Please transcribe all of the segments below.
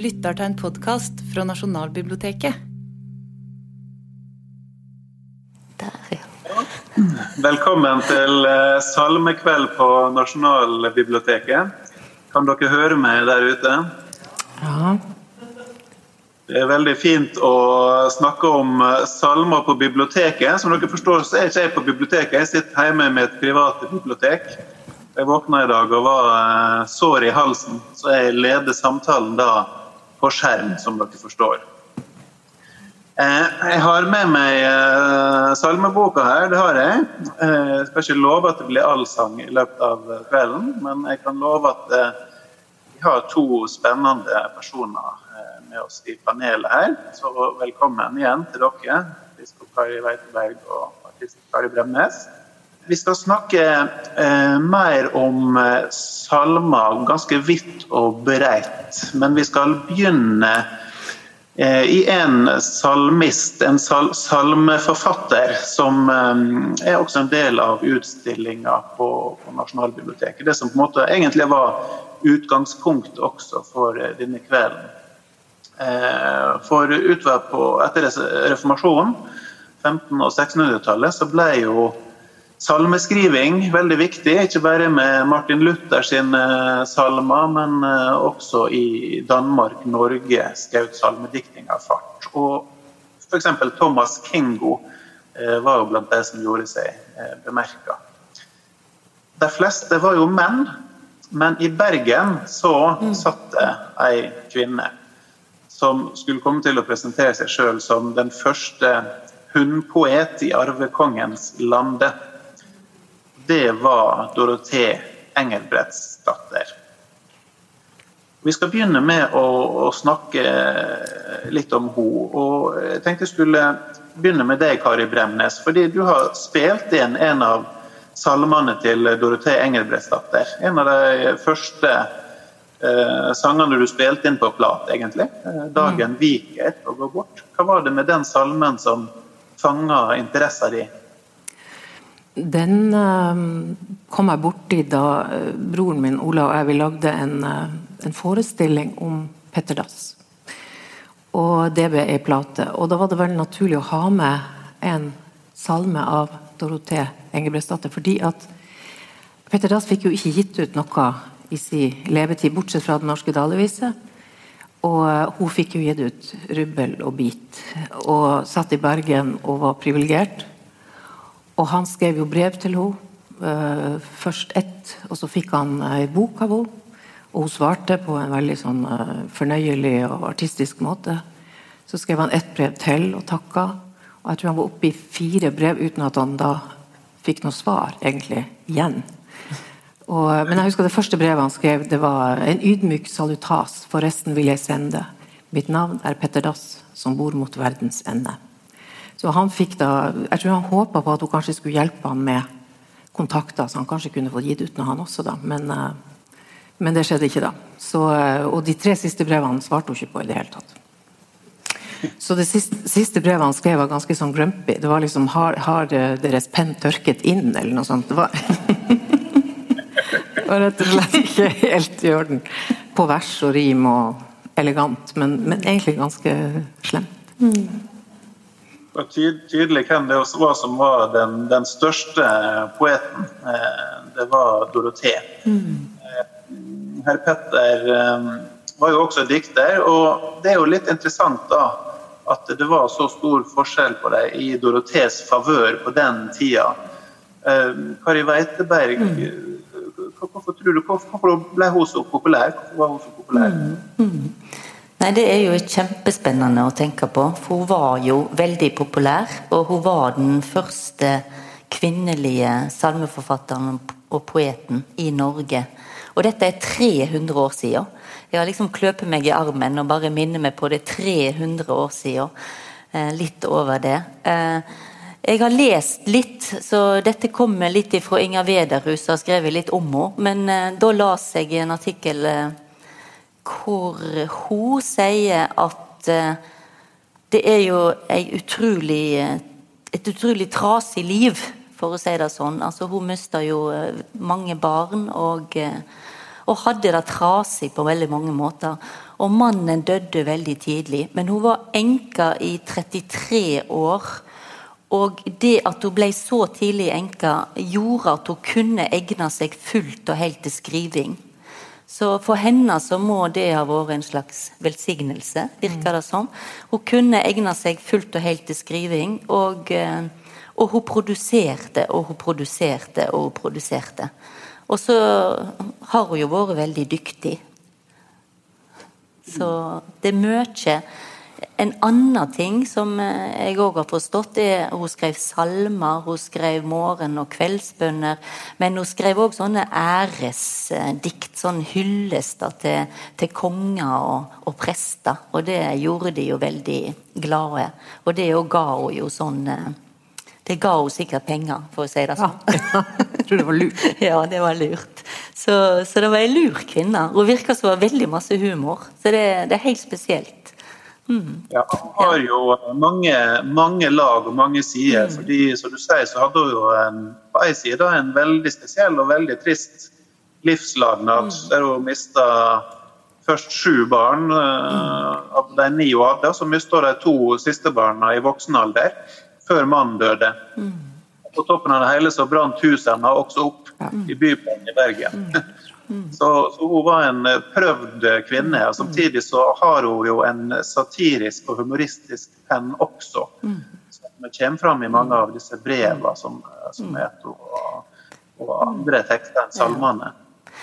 lytter til en podkast fra Nasjonalbiblioteket. Der, ja. Velkommen til eh, salmekveld på Nasjonalbiblioteket. Kan dere høre meg der ute? Ja. Det er veldig fint å snakke om eh, salmer på biblioteket. Som dere forstår, så er ikke jeg på biblioteket. Jeg sitter hjemme med et privat bibliotek. Jeg våkna i dag og var eh, sår i halsen, så jeg leder samtalen da på skjerm, som dere forstår. Eh, Jeg har med meg eh, salmeboka her, det har jeg. Eh, Jeg skal ikke love at det blir allsang i løpet av kvelden, men jeg kan love at vi har to spennende personer med oss i panelet her. Så velkommen igjen til dere, biskop Kari Weiteberg og artist Kari Bremnes. Vi skal snakke eh, mer om eh, salmer, ganske vidt og bredt. Men vi skal begynne eh, i en salmist, en sal salmeforfatter, som eh, er også en del av utstillinga på, på Nasjonalbiblioteket. Det som på en måte egentlig var utgangspunkt også for eh, denne kvelden. Eh, for utover på, etter reformasjonen, 1500- og 1600-tallet, så ble jo Salmeskriving veldig viktig, ikke bare med Martin Luther sine salmer, men eh, også i Danmark, Norge skjøt salmediktinga fart. Og f.eks. Thomas Kingo eh, var jo blant de som gjorde seg eh, bemerka. De fleste var jo menn, men i Bergen så satt det ei kvinne som skulle komme til å presentere seg sjøl som den første hundpoet i arvekongens lande det var Dorothée Engelbrettsdatter. Vi skal begynne med å, å, snakke litt om henne. Og jeg tenkte jeg skulle begynne med deg, Kari Bremnes. Fordi du har spilt inn en av salmene til Dorothée Engelbrettsdatter. En av de første eh, sangene du spilte inn på plat, egentlig. Eh, 'Dagen viker og går bort'. Hva var det med den salmen som fanga interessa din? Den uh, kom jeg borti da uh, broren min Ola og jeg vi lagde en, uh, en forestilling om Petter Dass. Og det ble ei plate. Og da var det veldig naturlig å ha med en salme av Dorothée Engebrettsdatter. Fordi at Petter Dass fikk jo ikke gitt ut noe i sin levetid, bortsett fra Den norske dalevise. Og hun fikk jo gitt ut rubbel og bit. Og satt i Bergen og var privilegert. Og han skrev jo brev til henne. Uh, først ett, og så fikk han ei bok av henne. Og hun svarte på en veldig sånn uh, fornøyelig og artistisk måte. Så skrev han ett brev til og takka. Og jeg tror han var oppe i fire brev uten at han da fikk noe svar, egentlig, igjen. Og, men jeg husker det første brevet han skrev, det var en ydmyk salutas. Forresten vil jeg sende. Mitt navn er Petter Dass, som bor mot verdens ende. Så han fikk da, Jeg tror han håpa på at hun kanskje skulle hjelpe ham med kontakter, så han kanskje kunne fått gitt ut noe, han også. da, Men, men det skjedde ikke, da. Så, og de tre siste brevene svarte hun ikke på i det hele tatt. Så det siste, siste brevet han skrev, var ganske sånn grumpy. Det var liksom Har, har deres penn tørket inn, eller noe sånt? Det var, det var rett og slett ikke helt i orden. På vers og rim og elegant, men, men egentlig ganske slemt. Mm var tydelig hvem det var som var den, den største poeten. Det var Dorothé. Mm. Herr Petter var jo også dikter, og det er jo litt interessant da at det var så stor forskjell på dem i Dorothés favør på den tida. Kari Weiteberg, mm. hvorfor tror du, hvorfor ble hun så populær? Hvorfor var hun så populær? Mm. mm. Nei, Det er jo kjempespennende å tenke på. For hun var jo veldig populær. Og hun var den første kvinnelige salmeforfatteren og poeten i Norge. Og dette er 300 år siden. Jeg har liksom kløpet meg i armen og bare minner meg på det 300 år siden. Eh, litt over det. Eh, jeg har lest litt, så dette kommer litt ifra Inger Wederhus, har skrevet litt om henne. Men eh, da las jeg en artikkel hvor hun sier at eh, det er jo utrolig, et utrolig trasig liv, for å si det sånn. Altså, hun mista jo mange barn og, og, hadde det trasig på veldig mange måter. Og mannen døde veldig tidlig. Men hun var enka i 33 år. Og det at hun ble så tidlig enka, gjorde at hun kunne egne seg fullt og helt til skriving. Så for henne så må det ha vært en slags velsignelse, virker det som. Hun kunne egne seg fullt og helt til skriving, og, eh, og hun produserte og hun produserte og hun produserte. Og så har hun jo vært veldig dyktig. Så det er mye en annen ting som eh, jeg òg har forstått, er hun skrev salmer, hun skrev morgen- og kveldsbønner. Men hun skrev òg sånne æresdikt, sånn hyllester til, til konger og, og, prester. Og det gjorde de jo veldig glade. Og det òg ga hun jo sånn eh, Det ga hun sikkert penger, for å si det sånn. Ja, jeg tror det var lurt. ja, det var lurt. Så, så det var ei lur kvinne. Hun virka som hun har veldig masse humor. Så det, det er helt spesielt. Mm. Ja, han har jo mange, mange, lag og mange sider. Mm. fordi som du sier, så hadde hun jo en, på en side en veldig spesiell og veldig trist livslagnad, mm. der hun mista først sju barn uh, av de ni hun hadde. Og så mista hun de to siste barna i voksen alder, før mannen døde. Mm. På toppen av det hele så brant husene også opp i byplanen i Bergen. Så, så, hun var en eh, prøvd kvinne. og Samtidig så har hun jo en satirisk og humoristisk penn også. Som kommer fram i mange av disse brevene som, eh, som er mm. og, og andre tekster enn salmene.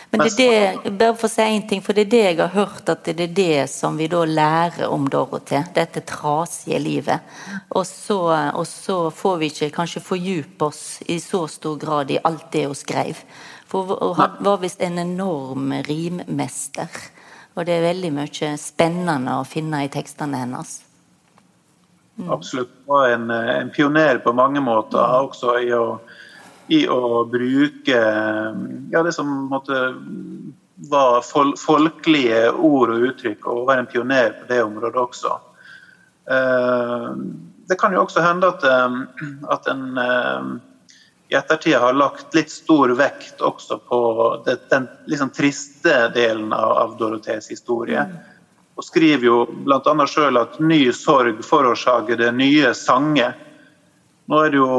Men det er det, bare for å si en ting, for det er det jeg har hørt at det er det som vi da lærer om Dorothee. Dette trasige livet. Og så, og så får vi ikke kanskje fordype oss i så stor grad i alt det hun skrev. For han var visst en enorm rimmester. Og det er veldig mye spennende å finne i tekstene hennes. Mm. Absolutt. Var en, en, pioner på mange måter, mm. også i å, i å bruke ja, det som måtte, var fol folkelige ord og uttrykk, og være en pioner på det området også. Eh, det kan jo også hende at, eh, at en eh, i ettertid har lagt litt stor vekt også på det, den liksom triste delen av, av Dorothees historie. Mm. Og skriver jo bl.a. sjøl at ny sorg forårsaker det nye sanger'. Nå er det jo,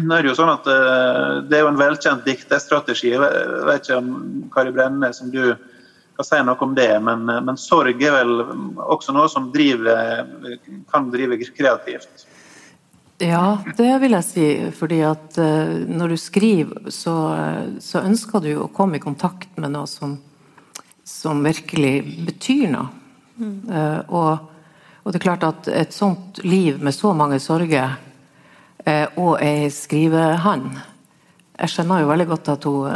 er det jo sånn at det, eh, er jo en velkjent diktestrategi. Jeg vet ikke om Kari Brenne, som du kan si noe om det, men, men sorg er vel også noe som driver, kan drive kreativt. Ja, det vil jeg si. fordi at uh, når du skriver, så, så, ønsker du å komme i kontakt med noe som, som virkelig betyr noe. Mm. Uh, og, og, det er klart at et sånt liv med så mange sorger og ei skrivehånd Jeg skjønner jo veldig godt at hun,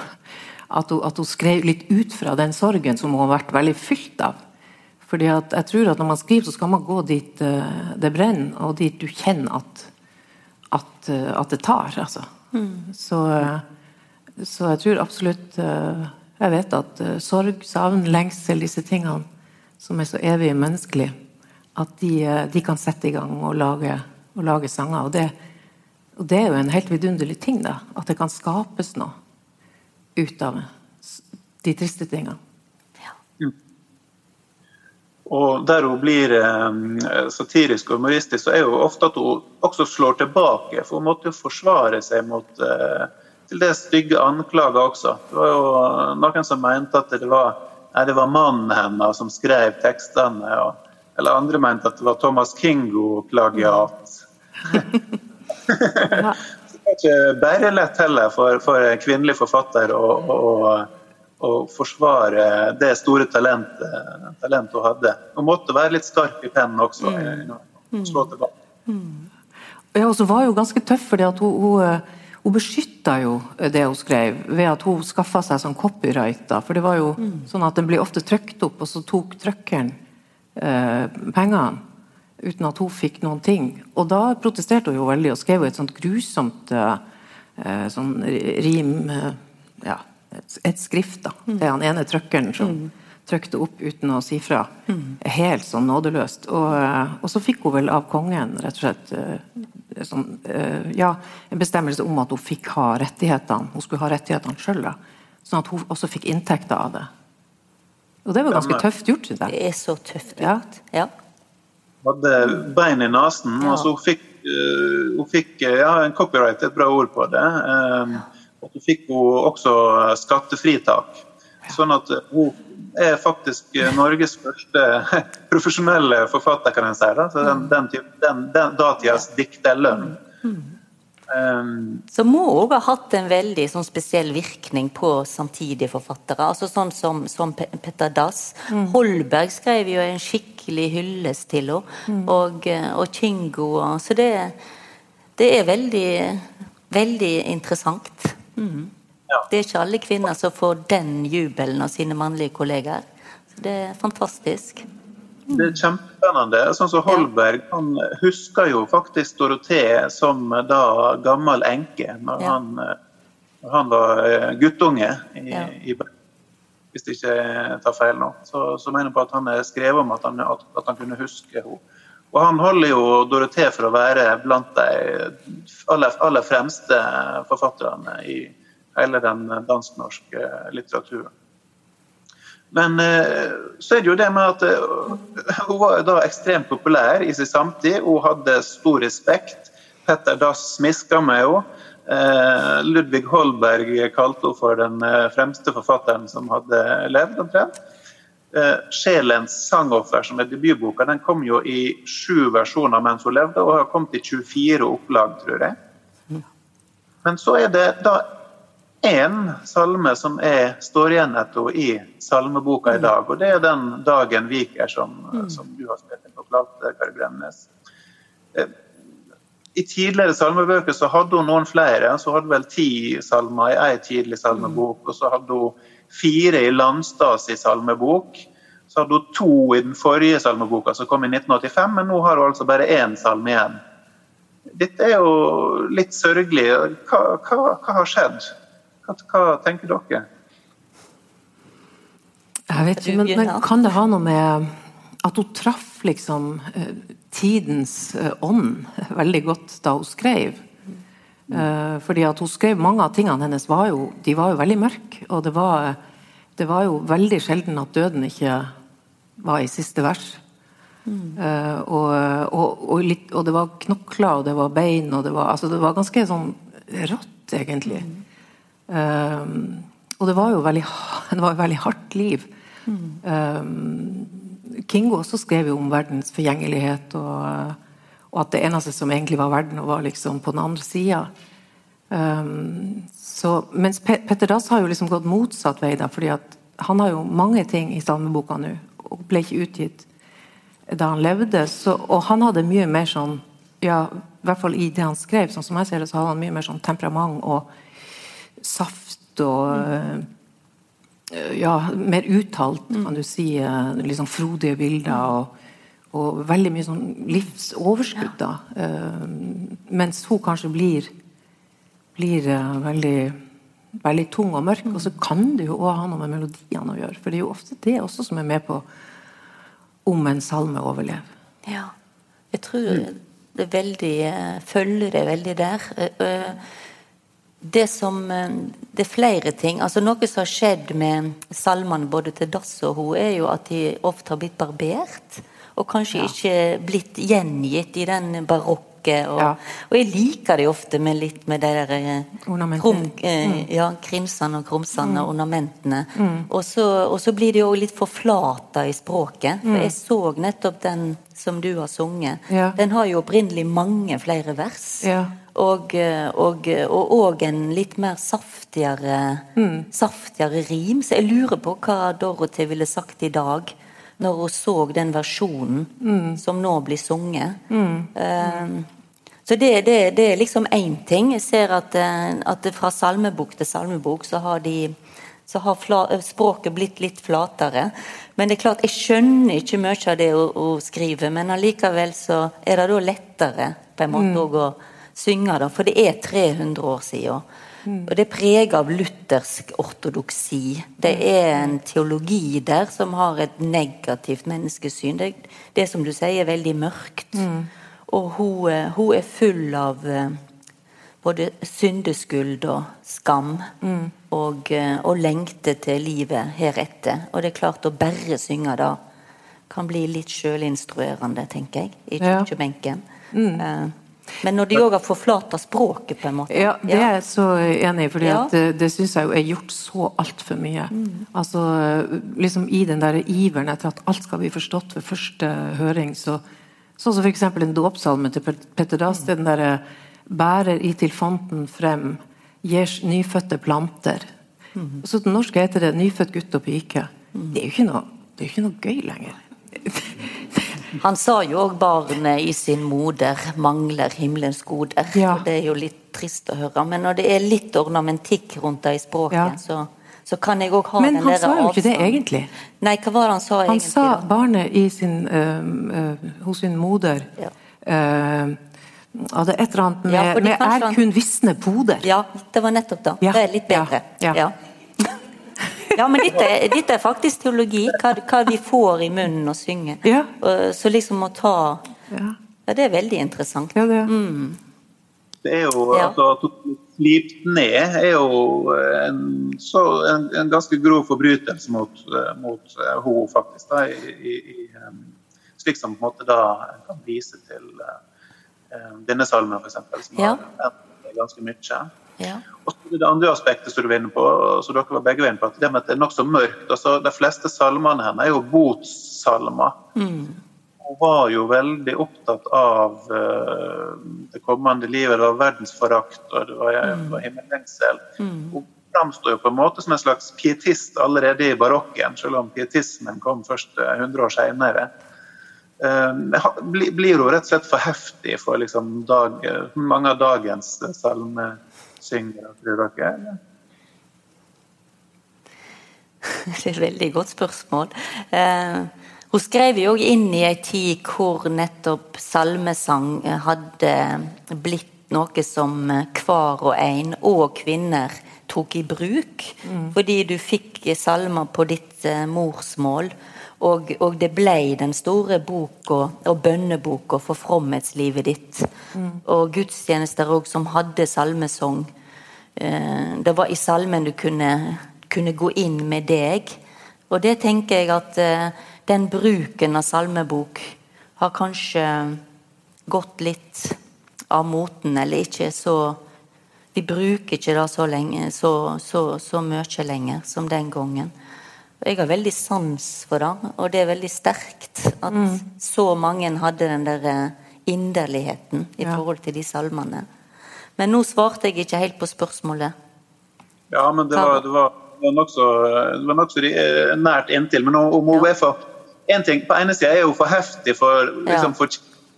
at hun, at hun skrev litt ut fra den sorgen som hun har vært veldig fylt av. Fordi at jeg tror at Når man skriver, så skal man gå dit uh, det brenner, og dit du kjenner at, at, uh, at det tar. Altså. Mm. Så, så, jeg tror absolutt Jeg vet at sorg, savn, lengsel, disse tingene som er så evig menneskelige, at de, de, kan sette i gang og lage, og lage sanger. Og det, og det, er jo en helt vidunderlig ting, da. At det kan skapes noe ut av de triste tingene. Og der hun blir eh, satirisk og humoristisk, så er jo ofte at hun også slår tilbake. For hun måtte jo forsvare seg mot eh, til det stygge anklager også. Det var jo noen som mente at det var, nei, det var mannen hennes som skrev tekstene. Og, eller andre mente at det var Thomas Kingo-plagiat. det er ikke bare lett heller for, for en kvinnelig forfatter å, å forsvare det store talentet, talentet hun hadde. Hun måtte være litt skarp i pennen også. Mm. mm. slå tilbake. Mm. Ja, og så var hun ganske tøff, fordi at hun, hun, hun beskytta jo det hun skrev, ved at hun skaffa seg sånn copyright. Da. For det var jo mm. sånn at den ble ofte trykt opp, og så tok trykkeren eh, pengene. Uten at hun fikk noen ting. Og da protesterte hun jo veldig og skrev jo et sånt grusomt eh, sånn rim eh, ja, et skrift. da. Det er han ene trøkkeren som mm. trykte opp uten å si fra. Mm. Helt sånn nådeløst. Og, eh, og, så fikk hun vel av kongen rett og slett eh, sånn, eh, ja, en bestemmelse om at hun fikk ha rettighetene. Hun skulle ha rettighetene sjøl, sånn at hun også fikk inntekter av det. Og det var ganske tøft gjort, synes jeg. Det er så tøft Ja. gjort. Ja. Hadde bein i nesen, Ja. og så hun fikk, hun fikk ja, en copyright, et bra ord på det. Um, og så fikk hun også skattefritak. Sånn at eh, hun er faktisk eh, Norges første profesjonelle forfatter, kan en si. Da. Så den, den, den, den datidas dikterlønn. Um, Så må òg ha hatt en veldig sånn spesiell virkning på samtidige forfattere. altså Sånn som, som Petter Dass. Holberg skrev jo en skikkelig hyllest til henne. Og, eh, og Kingo. Så det, det er veldig, veldig interessant. Mhm. Ja. Det er ikke alle kvinner som får den jubelen av sine mannlige kollegaer. Så det er fantastisk. Det er kjempespennende. Sånn som Holberg han husker jo faktisk Dorothee som da gammel enke når, Ja. han, han var eh, guttunge. I, Ja. i, hvis jeg ikke tar feil nå. Så, så mener jeg på at han skrev om at han, at, at han kunne huske henne. Og han holder jo Dorothée for å være blant de aller, aller fremste forfatterne i hele den dansk-norske litteraturen. Men eh, så er det jo det med at eh, hun var da ekstremt populær i sin samtid. Hun hadde stor respekt. Petter Dass smiska med henne. Eh, Ludvig Holberg kalte henne for den fremste forfatteren som hadde levd, omtrent. Eh, 'Sjelens sangoffer', som er debutboka, den kom jo i sju versjoner mens hun levde, og har kommet i 24 opplag, tror jeg. Men så er det da én salme som er, står igjen etter henne i salmeboka i dag, og det er den 'Dagen viker' som, som du har spilt inn på plate, Kari Bremnes. Eh, I tidligere salmebøker så hadde hun noen flere. Så hadde hun vel ti salmer i ei tidlig salmebok, og så hadde hun fire i Landstads i salmebok. Så hadde hun to i den forrige salmeboka som kom i 1985, men nå har hun altså bare én salme igjen. Dette er jo litt sørgelig. Hva, hva, hva har skjedd? Hva, hva tenker dere? Jeg vet ikke, men, men kan det ha noe med at hun traff liksom eh, tidens eh, ånd veldig godt da hun skrev? Eh, fordi at hun skrev Mange av tingene hennes var jo, de var jo veldig mørke. Og det var, det var jo veldig sjelden at døden ikke var i siste vers. Eh, og, og, og, litt, og det var knokler, og det var bein, og det var, altså det var ganske sånn rått, egentlig. Eh, og det var jo veldig, det var et veldig hardt liv. Eh, Kingo også skrev jo om verdens forgjengelighet, og, og at det eneste som egentlig var verden, var liksom på den andre sida. så, mens Pe Petter Dass har jo liksom gått motsatt vei, da, fordi at han har jo mange ting i salmeboka nå, og ble ikke utgitt da han levde. Så, og han hadde mye mer sånn ja, i hvert fall i det han skrev, sånn som jeg ser det, så hadde han mye mer sånn temperament og saft og eh, ja, mer uttalt, kan du si. eh, Liksom frodige bilder og, og veldig mye sånn livsoverskudd. da. Uh, mens hun kanskje blir, blir uh, veldig, veldig tung og mørk. Og så kan det jo også ha noe med melodiene å gjøre, for det er jo ofte det også som er med på om en salme overlever. Ja. Jeg tror det er veldig eh, Følger det veldig der. Det som Det er flere ting. Altså Noe som har skjedd med salmene både til Dass og hun, er jo at de ofte har blitt barbert. Og kanskje ikke blitt gjengitt i den barokke. Og, Ja. og jeg liker det ofte med litt med de der eh, krum, eh, ja, krimsene og krumsene og ornamentene. Og, så, og så blir det jo litt forflata i språket. For jeg så nettopp den som du har sunget. Ja. Den har jo opprinnelig mange flere vers. Ja. Og, eh, og, og, og en litt mer saftigere, saftigere rim. Så jeg lurer på hva Dorothy ville sagt i dag. Når hun så den versjonen som nå blir sunget. Eh, så det, det, det er liksom én ting. Jeg ser at, eh, at fra salmebok til salmebok så har, de, så har fla, språket blitt litt flatere. Men det er klart, jeg skjønner ikke mye av det hun, hun skriver, men allikevel så er det da lettere på en måte mm. å synge det, for det er 300 år siden. Og det er preget av luthersk ortodoksi. Det er en teologi der som har et negativt menneskesyn. Det, det som du sier, er veldig mørkt. Og hun, eh, hun er full av eh, både syndeskuld og skam. og, eh, og lengte til livet heretter. Og det er klart, å bare synge da kan bli litt sjølinstruerende, tenker jeg, i Ja. kirkebenken. Eh, Men når de òg har forflata språket, på en måte Ja, det er jeg så enig i, for Ja. det, det syns jeg jo er gjort så altfor mye. Altså, liksom I den der iveren etter at alt skal bli forstått ved første høring, så Sånn som f.eks. en dåpssalmen til Petter Dass. Den derre 'bærer i til fonten frem, gir nyfødte planter'. Så til norsk heter det 'nyfødt gutt og pike'. Det er jo ikke noe, det er jo ikke noe gøy lenger. Han sa jo òg 'barnet i sin moder mangler himmelens goder'. Ja. Og Det er jo litt trist å høre. Men når det er litt ornamentikk rundt det i språket, Ja. så, så kan jeg òg ha Men den han sa jo ikke det egentlig. Nei, hva var det han sa Han egentlig? sa barnet i sin, øh, øh, hos sin moder Ja. øh, er et eller annet med, Ja, med 'er han- kun visne poder'. Ja, det var nettopp da. Ja, Det er litt bedre. ja, ja. Ja, men dette, er- dette er faktisk teologi. Hva, hva vi får i munnen å synge. Ja. Så liksom å ta Ja. Ja, det er veldig interessant. Ja, det. Mm. Det er jo Ja. altså, Slipt ned er jo en, så, en, en ganske grov forbrytelse mot, eh, mot eh, henne, faktisk. Da, i, i, i, slik som på en måte da kan vise til eh, eh, denne salmen, f.eks., som Ja. har endret ganske mye. Ja. Og så det andre aspektet som du var inne på, som dere var begge var inne på, at det med at det er nokså mørkt. Altså, de fleste salmene hennes er jo botssalmer. Hun var jo veldig opptatt av uh, det kommende livet. Det var verdensforakt og det var, mm. var himmellengsel. Hun framstår jo på en måte som en slags pietist allerede i barokken, selv om pietismen kom først eh, 100 år senere. Uh, blir hun rett og slett for heftig for liksom dag, mange av dagens salmesyngere, tror dere? eller? Det er et veldig godt spørsmål. Eh, hun skrev jo òg inn i ei tid hvor nettopp salmesang hadde blitt noe som hver og en, og kvinner, tok i bruk. Fordi du fikk salmer på ditt eh, morsmål. Og, og det ble den store boka og bønneboka for fromhetslivet ditt. Og gudstjenester òg som hadde salmesang. Eh, Det var i salmen du kunne, kunne gå inn med deg. Og det tenker jeg at eh, den bruken av salmebok har kanskje gått litt av moten, eller ikke så Vi bruker ikke det så lenge, så, så, så mye lenger som den gangen. Jeg har veldig sans for det, og det er veldig sterkt at så mange hadde den der eh, inderligheten i Ja. forhold til de salmene. Men nå svarte jeg ikke helt på spørsmålet. Ja, men det var, det var, det var nokså det var nokså eh, nært inntil. Men om er en ting, På ene sida er hun for heftig for, liksom, for,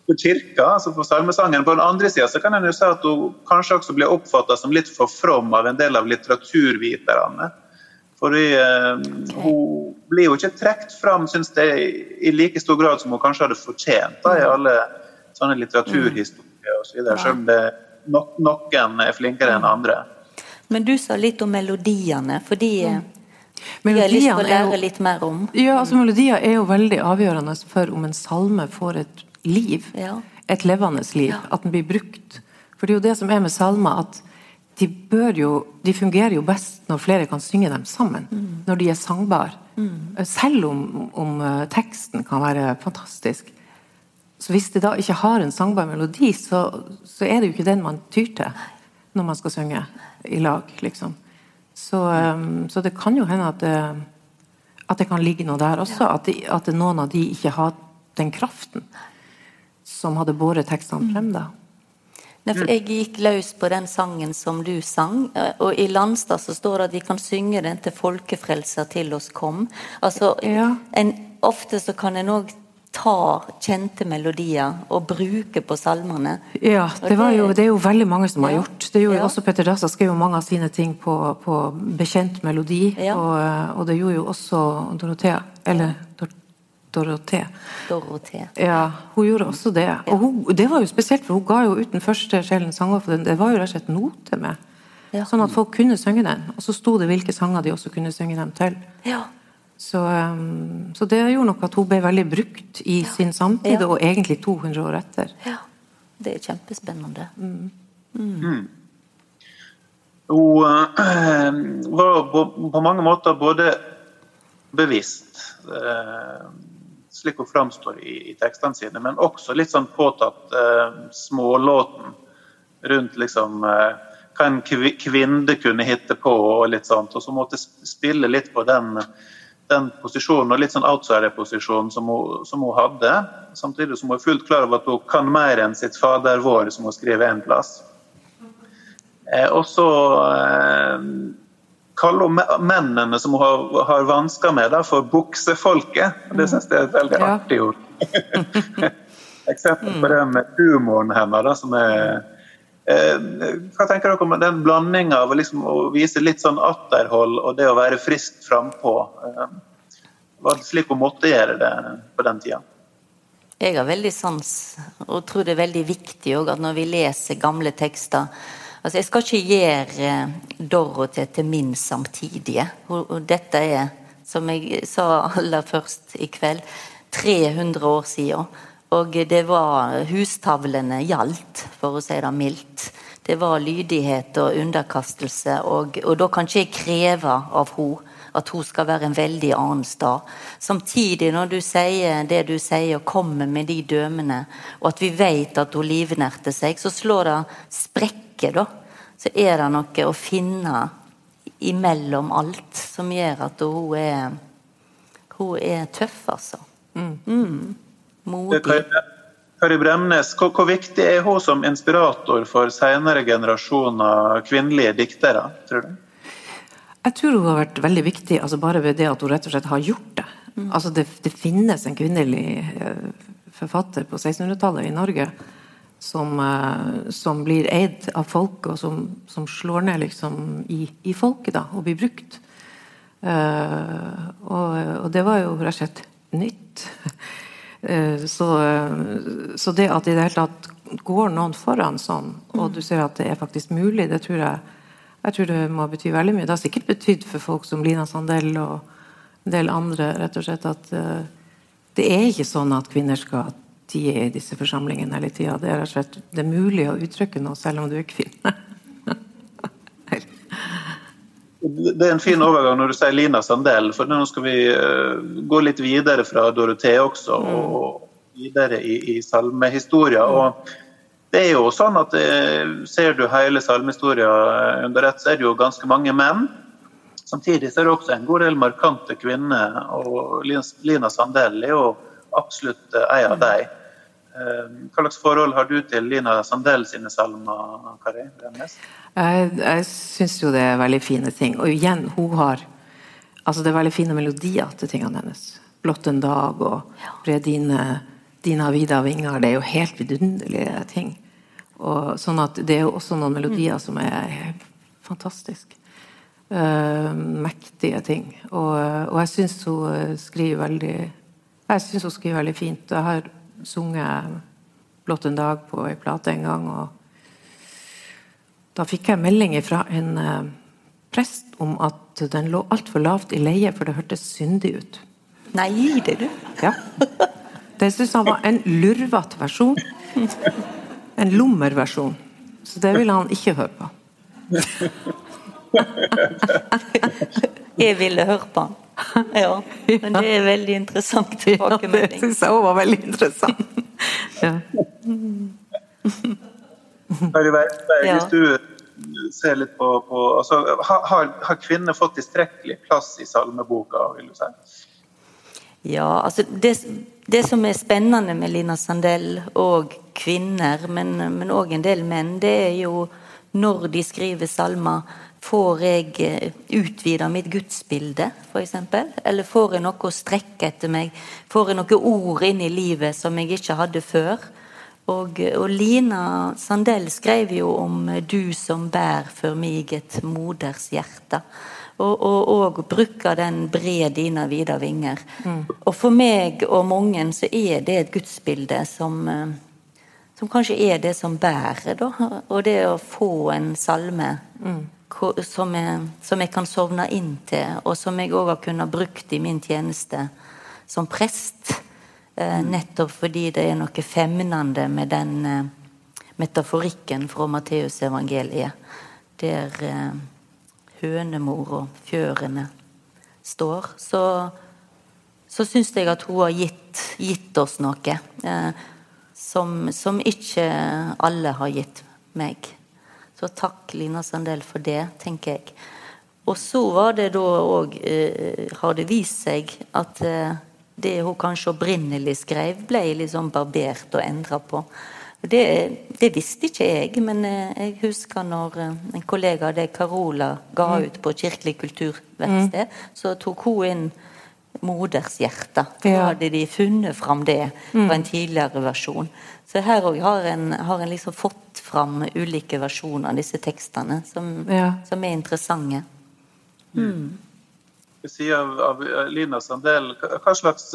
for kirka, altså for salmesangen. På den andre sida kan en jo si at hun kanskje også blir oppfatta som litt for from av en del av litteraturviterne. Fordi eh, hun blir jo ikke trukket fram synes jeg, i like stor grad som hun kanskje hadde fortjent da, i alle sånne litteraturhistorier osv. Så selv om det no noen er flinkere enn andre. Men du sa litt om melodiene, for de Mm. de har lyst til å er jo- lære litt mer om. Ja, altså Melodier er jo veldig avgjørende for om en salme får et liv. Ja. Et levende liv. At den blir brukt. For det er jo det som er med salmer, at de, jo, de fungerer jo best når flere kan synge dem sammen. Når de er sangbare. Selv om, om eh, teksten kan være fantastisk. Så hvis det da ikke har en sangbar melodi, så, så er det jo ikke den man tyr til når man skal synge i lag, liksom. Så, um, så det kan jo hende at det, at det kan ligge noe der også. At, de, at noen av de ikke har den kraften som hadde båret tekstene frem. da. Nei, for jeg gikk løs på den sangen som du sang, eh, og i Landstad så står det at vi kan synge den til folkefrelser til oss kom. Altså, Ja. en, ofte så kan en òg ta kjente melodier og bruke på salmene. Ja, det, var jo, det er jo veldig mange som har gjort. Det gjorde jo Ja. også Petter Dass. Skrev jo mange av sine ting på, på bekjent melodi. Ja. Og, eh, og det gjorde jo også Dorothea. Eller Dor Dorothea. Dorothea. Ja, hun gjorde også det. Og hun, det var jo spesielt, for hun ga jo ut den første Sjelens sanger, for den, det var jo rett og slett note med. Ja. Sånn at folk kunne synge den. Og så sto det hvilke sanger de også kunne synge dem til. Ja. Så, um, så det gjorde nok at hun ble veldig brukt i sin samtid, Ja. og egentlig 200 år etter. ja. Det er kjempespennende. Hun eh, var på, på mange måter både bevisst, eh, slik hun framstår i, i, tekstene sine, men også litt sånn påtatt eh, smålåten rundt liksom eh, hva en kvinne kunne hitte på og litt sånt. Og så måtte spille litt på den, den posisjonen, og litt sånn outsider-posisjonen som, som, hun hadde. Samtidig som hun er fullt klar over at hun kan mer enn sitt fader vår, som hun skriver en plass. Eh, og så eh, kaller mennene som har, har vansker med, det, for buksefolket. Det syns jeg er et veldig artig ord. Eksempel på det med humoren hennes, da, som er eh, hva tenker dere om den blandinga av liksom, å vise litt sånn atterhold og det å være friskt frampå? Var det slik hun måtte gjøre det på den tida? Jeg har veldig sans, og tror det er veldig viktig at når vi leser gamle tekster, Altså, jeg skal ikke gjøre eh, Dorothy til min samtidige. Dette er, som jeg sa aller først i kveld, 300 år siden. Og det var Hustavlene gjaldt, for å si det mildt. Det var lydighet og underkastelse, og, og da kan ikke jeg kreve av henne at hun skal være en veldig annen stad. Samtidig, når du sier det du sier og kommer med de dømene, og at vi vet at hun livnærte seg, så slår det sprekk ikke, da, så er det noe å finne imellom alt som gjør at hun er Hun er tøff, altså. Mm. Mm. Modig. Kari Bremnes, hvor, hvor, viktig er hun som inspirator for senere generasjoner kvinnelige diktere, tror du? Jeg tror hun har vært veldig viktig altså bare ved det at hun rett og slett har gjort det. Mm. Altså det, det finnes en kvinnelig eh, forfatter på 1600-tallet i Norge som, eh, som, blir eid av folket, og som, som slår ned liksom i, i, folket da, og blir brukt. Uh, og, og, det var jo rett og slett nytt. Uh, så, så, det at i det hele tatt går noen foran sånn, og du ser at det er faktisk mulig, det tror jeg, jeg tror det må bety veldig mye. Det har sikkert betydd for folk som Lina Sandel og en del andre rett og slett at det er ikke sånn at kvinner skal de er i disse forsamlingene hele tida. Det, det, er mulig å uttrykke noe selv om du er kvinne. det er en fin overgang når du sier Lina Sandell, for nå skal vi uh, gå litt videre fra Dorothea også, mm. og videre i, i salmehistoria. Mm. Og det er jo sånn at uh, Ser du hele salmehistoria eh, under ett, så er det jo ganske mange menn. Samtidig så er det også en god del markante kvinner, og Lina Sandell er jo absolutt ei av dem. Eh, hva slags forhold har du til Lina Sandell sine salmer, Kari Bremnes? Jeg, jeg syns jo det er veldig fine ting. Og igjen, hun har Altså, det er veldig fine melodier til tingene hennes. 'Blått en dag' og 'Bre dine, dine vida vinger'. Det er jo helt vidunderlige ting. Og, sånn at det er jo også noen melodier som er fantastiske. Uh, mektige ting. Og, og jeg syns hun skriver veldig Jeg syns hun skriver veldig fint. Jeg har sunget 'Blått en dag' på ei plate en gang. og Da fikk jeg melding fra en uh, prest om at den lå altfor lavt i leie, for det hørtes syndig ut. Nei, gir det du? Ja. Det syntes han var en lurvete versjon. En lommerversjon. Så det ville han ikke høre på. jeg ville hørt på han. Ja, men det er veldig interessant tilbakemelding. Ja, det syns jeg òg var veldig interessant. Ja. Hvis du ser litt på, på altså, har, har, kvinner fått tilstrekkelig plass i salmeboka, vil du si? Ja, altså det, det som er spennende med Lina Sandell og kvinner, men òg en del menn, det er jo når de skriver salmer Får jeg eh, utvida mitt gudsbilde, f.eks.? Eller får jeg noe å strekke etter meg? Får jeg noen ord inn i livet som jeg ikke hadde før? Og, og Lina Sandell skrev jo om 'du som bær for meg et moders hjerte'. Og, og, og bruker den bred dine vide vinger'. Mm. Og for meg og mange så er det et gudsbilde som eh, som kanskje er det som bærer, da. Og det å få en salme mm som jeg, som jeg, kan sovne inn til, og som jeg òg har kunnet brukt i min tjeneste som prest. Eh, mm. nettopp fordi det er noe femnende med den eh, metaforikken fra Matteusevangeliet. der eh, hønemor og fjørene står, så, så syns jeg at hun har gitt, gitt oss noe som, som, ikke alle har gitt meg. Så takk, Lina Sandel, for det, tenker jeg. Og så var det da òg eh, Har det vist seg at eh, det hun kanskje opprinnelig skrev, ble liksom barbert og endra på. Det, det, visste ikke jeg, men eh, jeg husker når eh, en kollega av deg, Carola, ga mm. ut på Kirkelig kulturverksted, mm. så tok hun inn modershjerte. Da ja. hadde de funnet fram det fra en mm. tidligere versjon. Så her òg har en, har en liksom fått fram ulike versjoner av disse tekstene, som, ja. som er interessante. Mm side av, av Lina Sandel, hva slags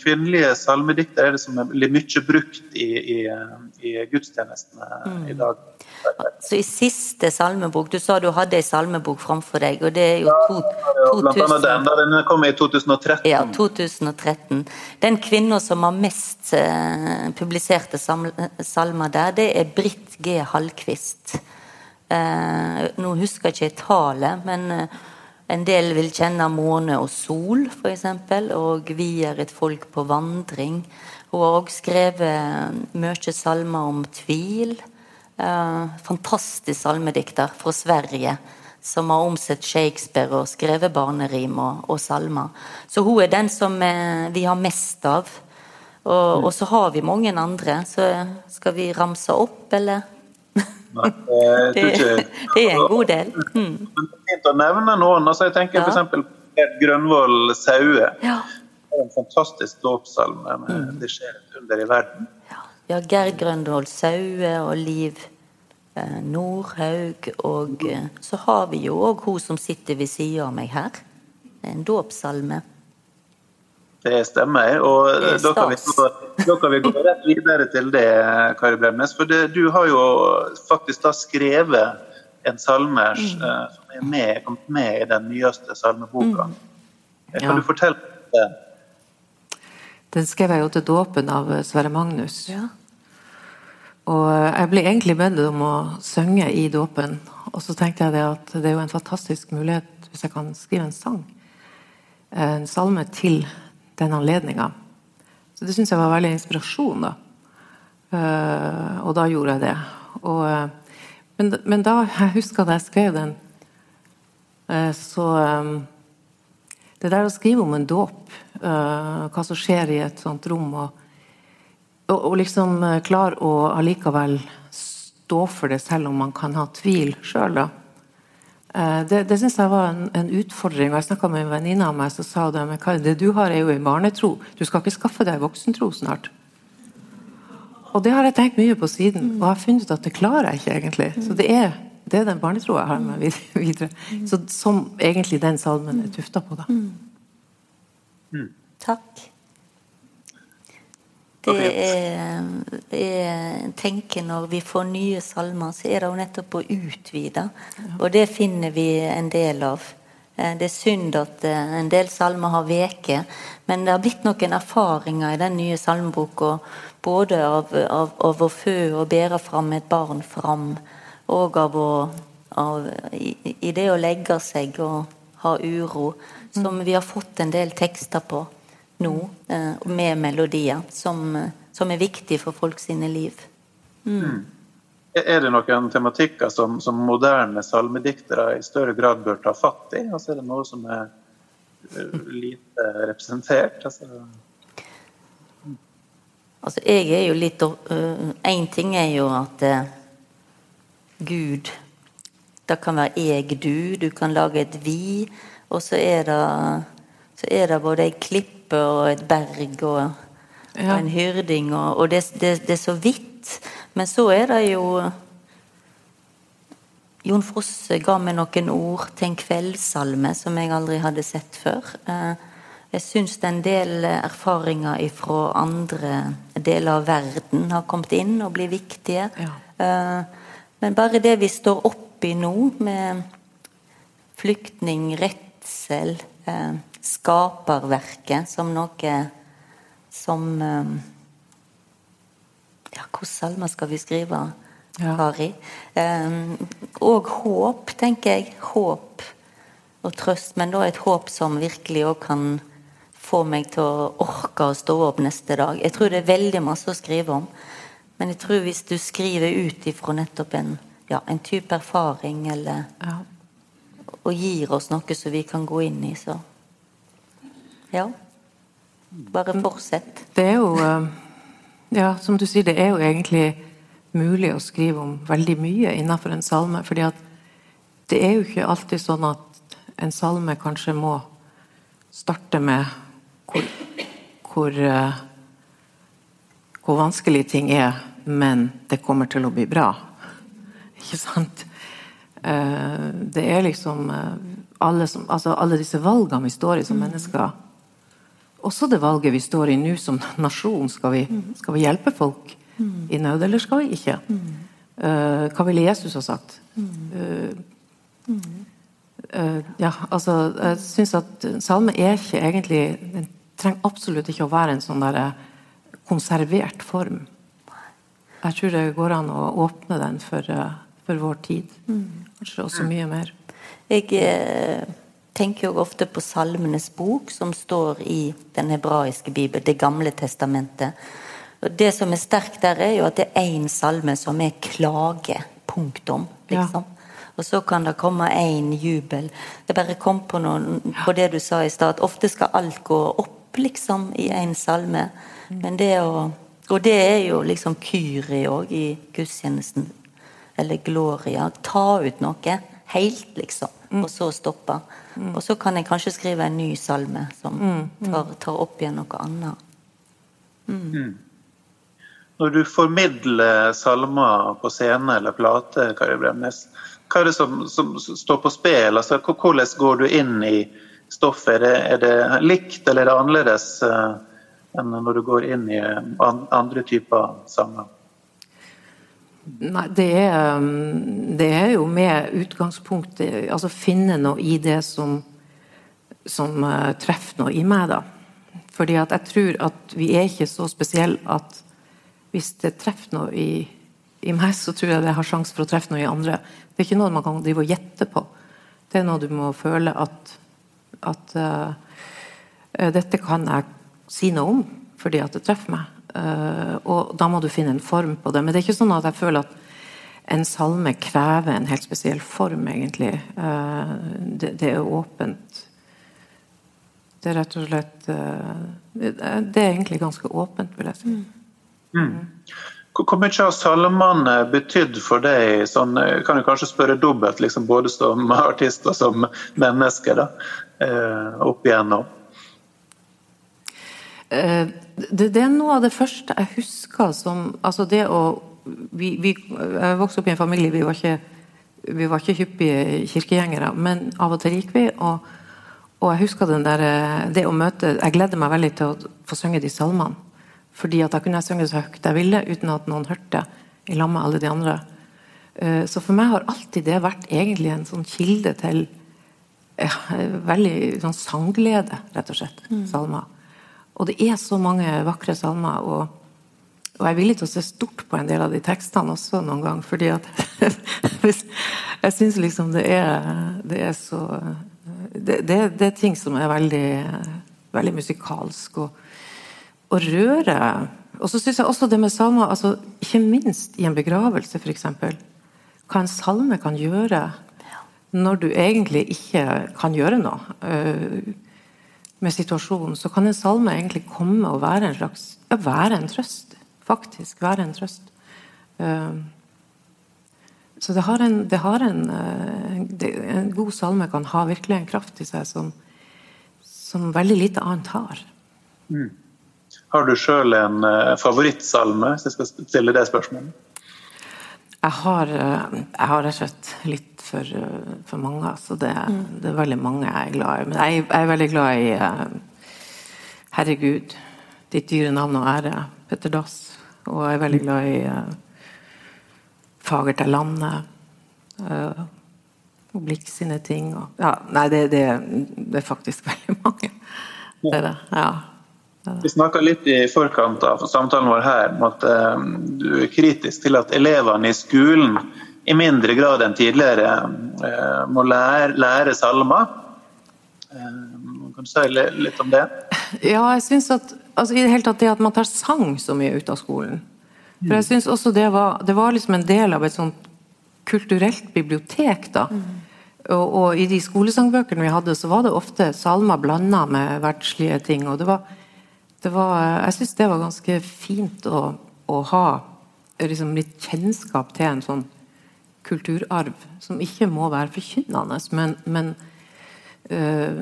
kvinnelige salmedikter er det som blir mye brukt i, i, i gudstjenestene mm. i dag? Så I siste salmebok Du sa du hadde en salmebok framfor deg, og det er jo to, ja, blant annet den. Den kom i 2013. Ja, 2013. Den kvinna som har mest uh, publiserte salmer der, det er Britt G. Hallquist. Nå husker jeg ikke tallet, men en del vil kjenne måne og sol, f.eks., og vi er et folk på vandring. Hun har også skrevet mye salmer om tvil. Eh, fantastisk salmedikter fra Sverige som har omsett Shakespeare og skrevet barnerim og, og salmer. Så hun er den som eh, vi har mest av. Og, mm. og, så har vi mange andre. Så skal vi ramse opp, eller? Det, det, er en god del. Mm. Det er fint å nevne noen. Altså jeg tenker ja. f.eks. Grønvoll Saue. Ja. Det er en fantastisk dåpssalme. Mm. 'Det skjer et under i verden'. Ja, ja Gerd Grønvoll Saue og Liv eh, Nordhaug. Og eh, så har vi jo òg hun som sitter ved sida av meg her. En dåpssalme. Det stemmer. Og det da, kan vi, da kan vi gå rett videre til det, Kari Bremnes. For det, du har jo faktisk da skrevet en salme mm. uh, som er med, kommet med i den nyeste salmeboka. Mm. Kan ja. du fortelle om det? Den skrev jeg jo til dåpen av Sverre Magnus. Ja. Og jeg ble egentlig bedt om å synge i dåpen. Og så tenkte jeg det at det er jo en fantastisk mulighet hvis jeg kan skrive en sang. En salme til den anledninga. Så det syns jeg var veldig inspirasjon, da. Uh, og da gjorde jeg det. Og, uh, men, men, da jeg husker da jeg skrev den, uh, så um, Det der å skrive om en dåp, hva som skjer i et sånt rom, og, og, og liksom klare å allikevel stå for det selv om man kan ha tvil sjøl, da. Eh, det, det syns jeg var en, en, utfordring. Jeg snakka med en venninne av meg, så sa hun at det du har, er jo en barnetro. Du skal ikke skaffe deg voksentro snart. Og det har jeg tenkt mye på siden, og jeg har funnet ut at det klarer jeg ikke egentlig. Så det er, det er den barnetroa jeg har med videre. Så, som egentlig den salmen er tufta på, da. Mm. Takk. Det er, jeg tenker Når vi får nye salmer, så er det jo nettopp å utvide. Og det finner vi en del av. Eh, det er synd at eh, en del salmer har veket, men det har blitt noen erfaringer i den nye salmeboka. Både av, av, av, å fø og bære fram et barn fram, og av, å, av i, i, det å legge seg og ha uro, som vi har fått en del tekster på nå, eh, med melodier, som, eh, som er viktig for folk sine liv. Mm. mm. Er det noen tematikker som, som, moderne salmediktere i større grad bør ta fatt i? Altså, er det noe som er eh, lite representert? Altså, altså jeg er jo litt Én uh, ting er jo at uh, Gud Det kan være jeg, du. Du kan lage et vi. Og så er det, så er det både ei klipp klippe og et berg og, ja. og en hyrding, og, og det, det, det, er så vidt. Men så er det jo Jon Frosse ga meg noen ord til en kveldssalme som jeg aldri hadde sett før. Eh, jeg syns en del erfaringer fra andre deler av verden har kommet inn og blir viktige. Ja. Eh, men bare det vi står oppi nå, med flyktning, redsel eh, skaperverket som noe som eh, Ja, hvilke salmer skal vi skrive? Kari. Ja. og håp, tenker jeg. Håp og trøst. Men da et håp som virkelig òg kan få meg til å orke å stå opp neste dag. Jeg tror det er veldig masse å skrive om. Men jeg tror hvis du skriver ut ifra nettopp en, ja, en type erfaring, eller ja. og gir oss noe som vi kan gå inn i, så ja. Bare fortsett. Det er jo eh, Ja, som du sier, det er jo egentlig mulig å skrive om veldig mye innenfor en salme. fordi at det er jo ikke alltid sånn at en salme kanskje må starte med hvor, hvor, eh, hvor vanskelig ting er, men det kommer til å bli bra. Ikke sant? Eh, det er liksom alle, som, altså alle disse valgene vi står i som mennesker også det valget vi står i nå som nasjon. Skal vi, skal vi hjelpe folk i nød, eller skal vi ikke? Uh, hva ville Jesus ha sagt? Uh, uh, ja, altså, jeg syns at salme er ikke egentlig Den trenger absolutt ikke å være en sånn der konservert form. Jeg tror det går an å åpne den for, for vår tid. Kanskje også mye mer. Jeg tenker jo ofte på Salmenes bok, som står i den hebraiske bibel, Det gamle testamentet. Og Det som er sterkt der, er jo at det er én salme som er klage. Punktum. liksom. Ja. Og så kan det komme én jubel. Jeg bare kom på, noen, på det du sa i stad, at ofte skal alt gå opp, liksom, i én salme. Men det å Og det er jo liksom Kyri òg i gudstjenesten. Eller Gloria. Ta ut noe. Helt, liksom. Og så stoppe. Mm. Og så kan jeg kanskje skrive en ny salme som mm. tar, tar, opp igjen noe annet. Mm. Når du formidler salmer på scene eller plate, Kari Bremnes, hva er det som, som står på spill? Altså, hvordan går du inn i stoffet? Er det, er det likt eller er det annerledes uh, enn når du går inn i andre typer sanger? Nei, det er, um, det er, jo med utgangspunkt Altså finne noe i det som, som uh, treffer noe i meg, da. Fordi at jeg tror at vi er ikke så spesielle at hvis det treffer noe i, i, meg, så tror jeg det har sjanse for å treffe noe i andre. Det er ikke noe man kan drive og gjette på. Det er noe du må føle at, at uh, dette kan jeg si noe om fordi at det treffer meg. Uh, og da må du finne en form på det. Men det er ikke sånn at jeg føler at en salme krever en helt spesiell form, egentlig. Uh, det, er åpent. Det er rett og slett uh, Det er egentlig ganske åpent, vil jeg si. Mm. Mm. Hvor mye har salmene betydd for deg? Sånn, kan du kanskje spørre dobbelt, liksom, både som artist og som menneske, da, opp igjennom? Eh, det, det, er noe av det første jeg husker som altså det å vi, vi, Jeg vokste opp i en familie, vi var ikke, vi var ikke hyppige kirkegjengere, men av og til gikk vi. og, og jeg husker den der, eh, det å møte Jeg gleder meg veldig til å få synge de salmene. Fordi at da kunne jeg synge så høyt jeg ville, uten at noen hørte, i lag med alle de andre. Eh, så for meg har alltid det vært egentlig en sånn kilde til ja, veldig sånn sangglede, rett og slett. Mm. Salmer. Og det er så mange vakre salmer. Og, og, jeg er villig til å se stort på en del av de tekstene også noen gang. fordi at jeg syns liksom det er, det er så det, det, det, er ting som er veldig, veldig musikalsk og, og rører. Og så syns jeg også det med salmer, altså, ikke minst i en begravelse, f.eks. Hva en salme kan gjøre når du egentlig ikke kan gjøre noe. Med situasjonen, så kan en salme egentlig komme og være en slags ja, være en trøst. Faktisk være en trøst. Uh, så det har en, det har en, det, en god salme kan ha virkelig en kraft i seg som, som veldig lite annet har. Mm. Har du sjøl en uh, favorittsalme, hvis jeg skal stille det spørsmålet? Jeg har, jeg har rett og slett litt for, for mange. Så det, mm. det, er veldig mange jeg er glad i. Men jeg, jeg er veldig glad i uh, Herregud, ditt dyre navn og ære, Petter Dass. Og jeg er veldig glad i uh, Fagert er landet. Uh, og Blikk sine ting. Og, ja, nei, det, det, det, er faktisk veldig mange. Det er det. Ja. Vi snakka litt i forkant av samtalen vår her om at um, du er kritisk til at elevene i skolen i mindre grad enn tidligere uh, må lære, lære salmer. Uh, kan du si litt om det? Ja, jeg synes at altså, i det hele tatt det at man tar sang så mye ut av skolen. For jeg synes også det var, det var liksom en del av et sånt kulturelt bibliotek, da. Og, og, i de skolesangbøkene vi hadde, så var det ofte salmer blanda med verdslige ting. og det var var, jeg syns det var ganske fint å, å ha liksom litt kjennskap til en sånn kulturarv som ikke må være forkynnende, men, men øh,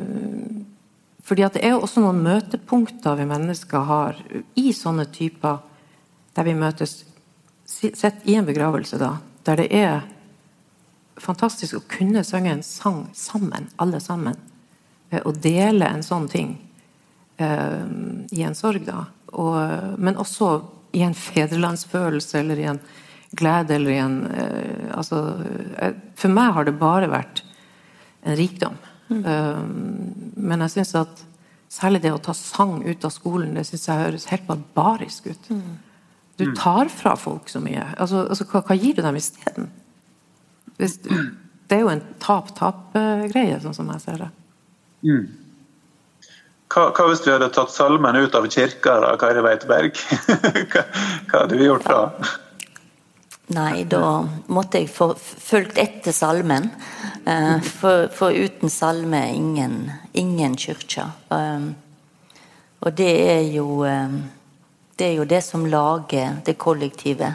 fordi at det er jo også noen møtepunkter vi mennesker har i sånne typer der vi møtes Sett i en begravelse, da, der det er fantastisk å kunne synge en sang sammen, alle sammen. Og dele en sånn ting eh, i en sorg, da. Og, men også i en fedrelandsfølelse eller i en glede eller i en eh, Altså eh, For meg har det bare vært en rikdom. Mm. Eh, men jeg syns at særlig det å ta sang ut av skolen, det syns jeg høres helt barbarisk ut. Mm. Du tar fra folk så mye. Altså, altså hva, hva, gir du dem isteden? Det er jo en tap-tap-greie, sånn som jeg ser det. Mm. Hva, hva, hvis vi hadde tatt salmen ut av kirka, da, Kari Weitberg? hva, hva hadde vi gjort da? Nei, da måtte jeg få fulgt etter salmen. Eh, for, for, uten salme ingen, ingen kirke. Um, og det er jo um, Det er jo det som lager det kollektive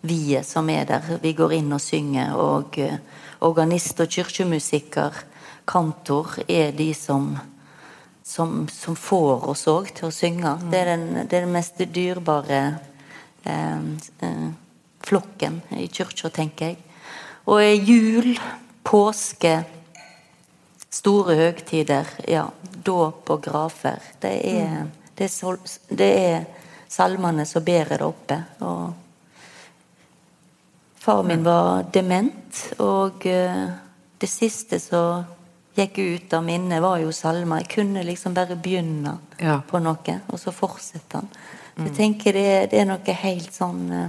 vi som er der. Vi går inn og synger. Og uh, organist og kirkemusiker, kantor, er de som som, som får oss òg til å synge. Det er den, det er den mest dyrebare eh, eh, flokken i kirka, tenker jeg. Og jul, påske, store høgtider, ja, dåp og grafer. Det er, det er, sol, det er salmene som bærer det oppe. Og far min var dement, og uh, det siste som gikk ut av minnet, var jo salmer. Jeg kunne liksom bare begynne ja. på noe, og så fortsette den. Mm. Jeg tenker det, det, er noe helt sånn uh,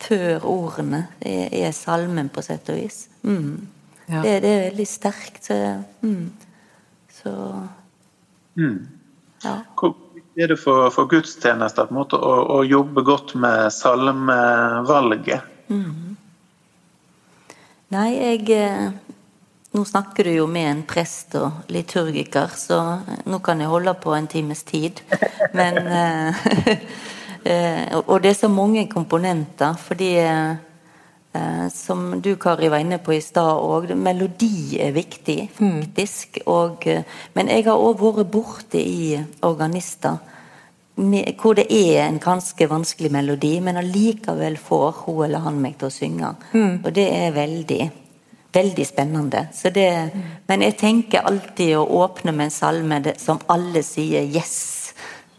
før ordene er, er, salmen, på sett og vis. Mm. Ja. Det, det, er veldig sterkt. Så, mm. så mm. ja. Hvor viktig er det for, for gudstjenester på en måte, å, å jobbe godt med salmevalget? Mm. Nei, jeg eh, nå snakker du jo med en prest og liturgiker, så nå kan jeg holde på en times tid. Men eh, Og det er så mange komponenter, fordi eh, som du, Kari, var inne på i stad òg, melodi er viktig, faktisk. Og, men jeg har òg vært borte i organister hvor det er en ganske vanskelig melodi, men allikevel får hun eller han meg til å synge. Mm. Og det er veldig veldig spennende. Det, men jeg tenker alltid å åpne med en salme som alle sier 'yes'.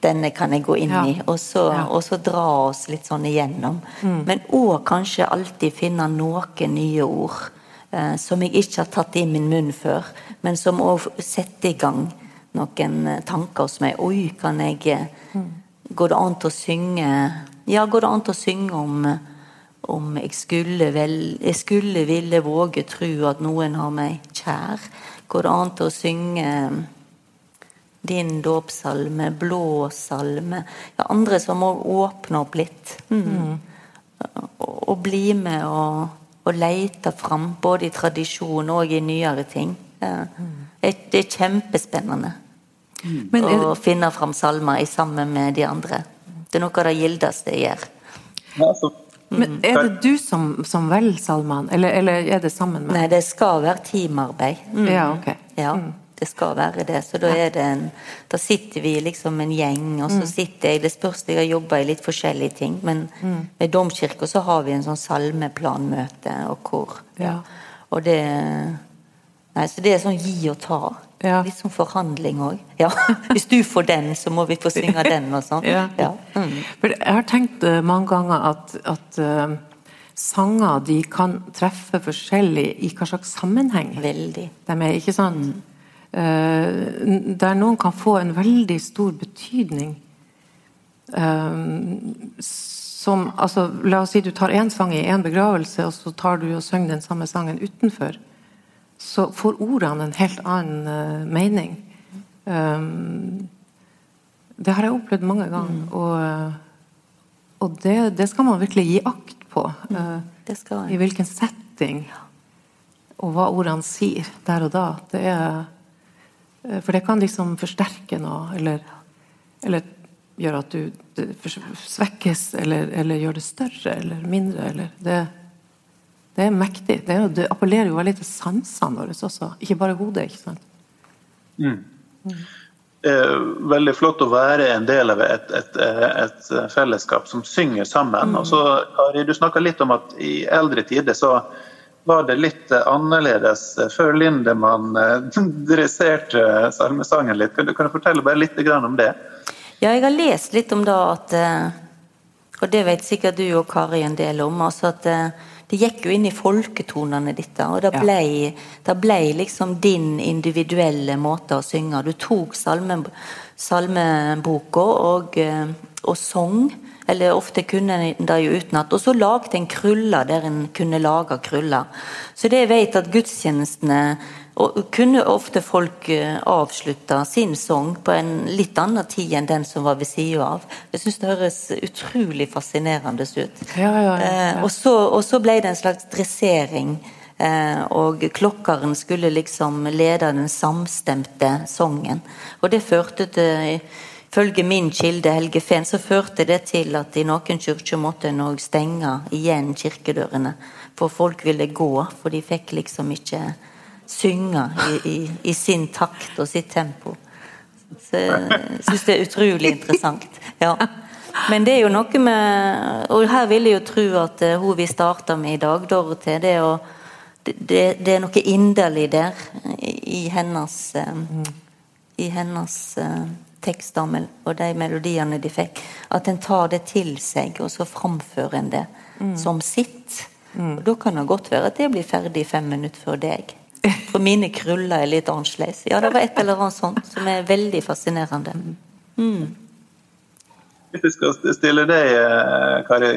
Denne kan jeg gå inn ja. i, og så, ja. og så, dra oss litt sånn igjennom. Mm. Men òg kanskje alltid finne noen nye ord eh, som jeg ikke har tatt i min munn før, men som òg setter i gang noen eh, tanker hos meg. Oi, kan jeg eh, mm. Går det an til å synge Ja, går det an til å synge om om jeg skulle, vel, jeg skulle ville våge tro at noen har meg kjær. Går det an til å synge din dåpssalme, blå salme ja, Andre som må åpne opp litt. Mm. Og, og, bli med og, og leite fram, både i tradisjon og i nyere ting. Ja. Det er kjempespennende mm. å finne fram salmer sammen med de andre. Det er noe av det gildeste jeg gjør. Ja, så men mm. Er det du som, som velger salmene, eller, eller, er det sammen med Nei, det skal være teamarbeid. Mm. Ja, ok. Ja, mm. Det skal være det. Så da er det en Da sitter vi liksom en gjeng, og så mm. sitter jeg Det spørs, jeg har jobba i litt forskjellige ting, men mm. ved domkirka så har vi en sånn salmeplanmøte og kor. Ja. Og det Nei, så det er sånn gi og ta. Ja. Litt sånn forhandling òg. Ja. Hvis du får den, så må vi få synge den og sånn. Ja. Ja. Mm. jeg har tenkt uh, mange ganger at, at uh, sanger de kan treffe forskjellig i hva slags sammenheng Veldig. de er. ikke sånn Mm. Uh, der noen kan få en veldig stor betydning Um, som, altså, la oss si du tar én sang i én begravelse, og så tar du og synger den samme sangen utenfor. Så får ordene en helt annen uh, mening. Det har jeg opplevd mange ganger. Mm. Og, og det, det, skal man virkelig gi akt på. Uh, I hvilken setting. Og hva ordene sier der og da. Det er, for det kan liksom forsterke noe, eller, eller gjøre at du svekkes, eller, eller, gjør det større eller mindre. Eller det, det, er mektig. Det, er, det, appellerer jo veldig til sansene våre også, ikke bare hodet. ikke sant? Mm. Mm. Veldig flott å være en del av et, et, et fellesskap som synger sammen. Mm. Og så, Kari, du snakka litt om at i eldre tider så var det litt annerledes før Lindemann eh, dresserte salmesangen litt. Kan du, kan du fortelle bare litt om det? Ja, jeg har lest litt om det at eh, Og det vet sikkert du og Kari en del om. altså at eh, det gikk jo inn i folketonene ditt, og det ble, det ble liksom din individuelle måte å synge. Du tok salmen, salmeboka og, eh, og sang, eller ofte kunne en det jo utenat. Og så lagde en kruller der en kunne lage kruller. Så det jeg vet at gudstjenestene og kunne ofte folk eh, avslutte sin sang på en litt annen tid enn den som var ved sida av. Jeg syns det høres utrolig fascinerende ut. Ja, ja, ja, eh, og, så, og, så, ble det en slags dressering. Eh, og klokkeren skulle liksom lede den samstemte sangen. Og det førte til Ifølge min kilde Helge Fehn, så førte det til at i noen kirker måtte en stenge igjen kirkedørene. For folk ville gå, for de fikk liksom ikke synge i, i, i, sin takt og sitt tempo. Så jeg syns det er utrolig interessant. Ja. Men det er jo noe med Og her vil jeg jo tro at uh, hun vi starta med i dag, Dorothy, det, det, det, er noe inderlig der i, hennes I hennes tekster og de melodiene de fikk. At en tar det til seg, og så framfører en det mm. som sitt. Mm. Og Da kan det godt være at det blir ferdig fem minutter før deg. For mine kruller er litt annerledes. Ja, det var et eller annet sånt som er veldig fascinerende. Mm. Hvis jeg skal stille deg, Kari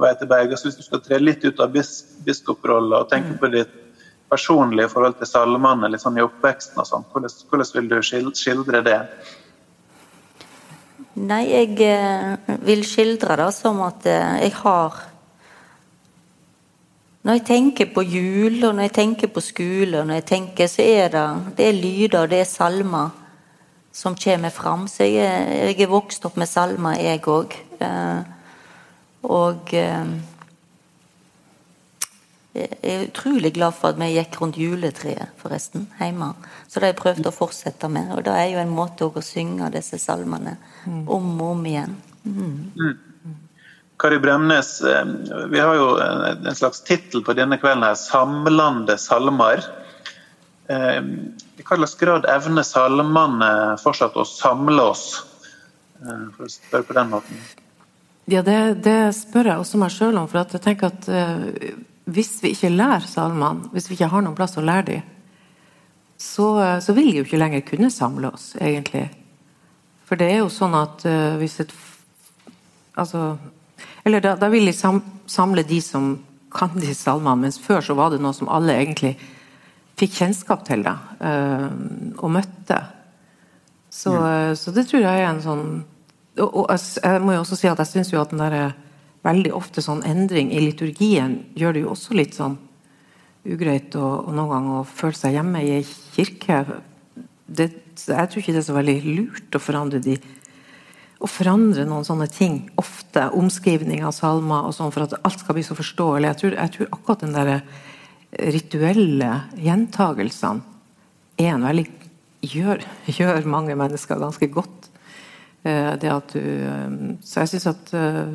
Kari Bergas, hvis du skal tre litt ut av bis biskoprollen og tenke på ditt personlige forhold til salmene litt sånn i oppveksten og sånn, hvordan, hvordan vil du skildre det? Nei, jeg eh, vil skildre det som at eh, jeg har når jeg tenker på jul, og når jeg tenker på skole, og når jeg tenker, så er det, det er lyder, det er salmer som kommer fram. Så jeg, jeg er vokst opp med salmer, jeg òg. Og, og eh, jeg er utrolig glad for at vi gikk rundt juletreet, forresten, hjemme. Så det har jeg prøvd å fortsette med. Og det er jo en måte å synge disse salmene om og om igjen. Mm. Mm. Kari Bremnes, eh, vi har jo en slags tittel på denne kvelden her, 'Samlande salmer'. Eh, I hva slags grad evner salmene fortsatt å samle oss? Eh, for å spørre på den måten. Ja, det, det spør jeg også meg sjøl om. For jeg tenker at uh, hvis vi ikke lærer salmene, hvis vi ikke har noen plass å lære dem, så, så vil de jo ikke lenger kunne samle oss, egentlig. For det er jo sånn at uh, hvis et Altså eller da, da vil de sam, samle de som kan de salmene, mens før så var det noe som alle egentlig fikk kjennskap til da, uh, og møtte. Så, mm. så, det tror jeg er en sånn Og, og jeg må jo også si at jeg syns jo at den der veldig ofte sånn endring i liturgien gjør det jo også litt sånn ugreit og, og noen ganger å føle seg hjemme i ei kirke. Det, jeg tror ikke det er så veldig lurt å forandre de å forandre noen sånne ting. Ofte omskrivning av salmer og sånn for at alt skal bli så forståelig. Jeg tror, jeg tror akkurat den der rituelle gjentagelsene er en veldig gjør, gjør, mange mennesker ganske godt. Eh, det at du eh, Så jeg syns at eh,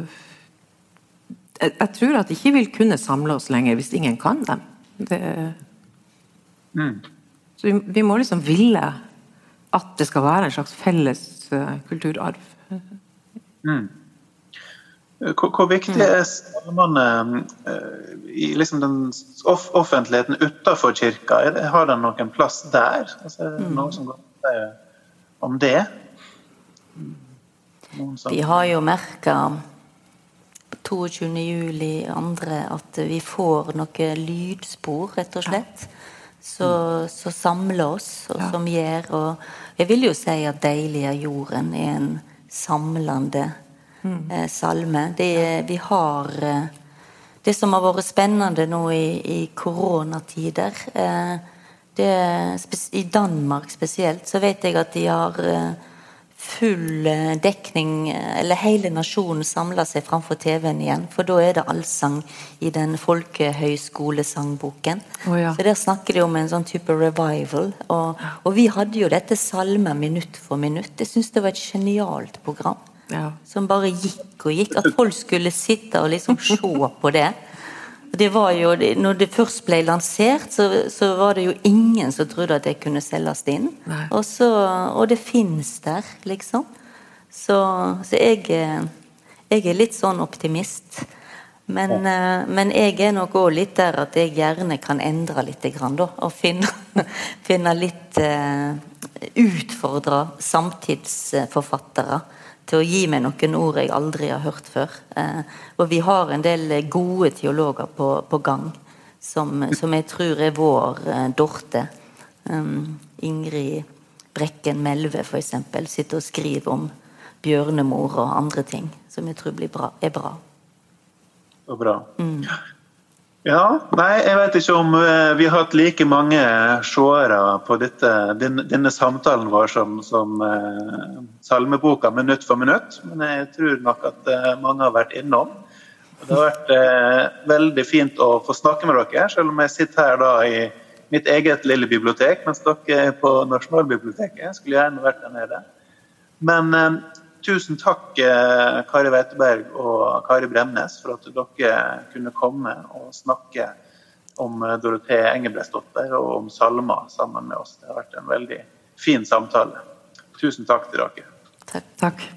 jeg, jeg, tror at de ikke vil kunne samle oss lenger hvis ingen kan dem. Det, mm. Så vi, vi, må liksom ville at det skal være en slags felles kulturarv. Mm. Hvor, hvor, viktig er samene uh, i liksom den off offentligheten utenfor kirka? Har den noen plass der? Altså, er det noen noe som går om det? Vi har jo merka 22. juli andre at vi får noen lydspor, rett og slett. Så, så samler oss, og som gjør Og jeg vil jo si at 'Deilig er jorden' er en samlende eh, salme. Det, vi har eh, Det som har vært spennende nå i, i koronatider eh, det, I Danmark spesielt så vet jeg at de har eh, full eh, dekning, eh, eller hele nasjonen samler seg framfor TV-en igjen. For da er det allsang i den folkehøyskolesangboken. Oh, ja. Så der snakker de om en sånn type revival. Og, og vi hadde jo dette salmer minutt for minutt. Jeg syns det var et genialt program. Ja. Som bare gikk og gikk. At folk skulle sitte og liksom se på det. Det var jo, når det først ble lansert, så, så, var det jo ingen som trodde at det kunne selges inn. Og, så, og, det fins der, liksom. Så, så jeg, jeg, er litt sånn optimist. Men, ja. men jeg er nok òg litt der at jeg gjerne kan endre litt, grann, da, og finne, finne litt uh, Utfordre samtidsforfattere til å gi meg noen ord jeg aldri har hørt før. Eh, og vi har en del gode teologer på, på gang, som, som, jeg tror er vår eh, Dorte. Um, Ingrid Brekken Melve, f.eks., sitter og skriver om bjørnemor og andre ting, som jeg tror bra, er bra. Så bra. Mm. Ja, nei, jeg vet ikke om eh, vi har hatt like mange seere på dette, denne, samtalen vår som, som uh, salmeboka minutt for minutt, men jeg tror nok at uh, mange har vært innom. Det har vært uh, veldig fint å få snakke med dere, selv om jeg sitter her da i mitt eget lille bibliotek, mens dere er på Nasjonalbiblioteket. Jeg skulle gjerne vært der nede. Men Tusen takk, eh, Kari Weiteberg og Kari Bremnes, for at dere kunne komme og snakke om Dorothee Dorothe Engebrettsdotter og om salmer sammen med oss. Det har vært en veldig fin samtale. Tusen takk til dere. Takk.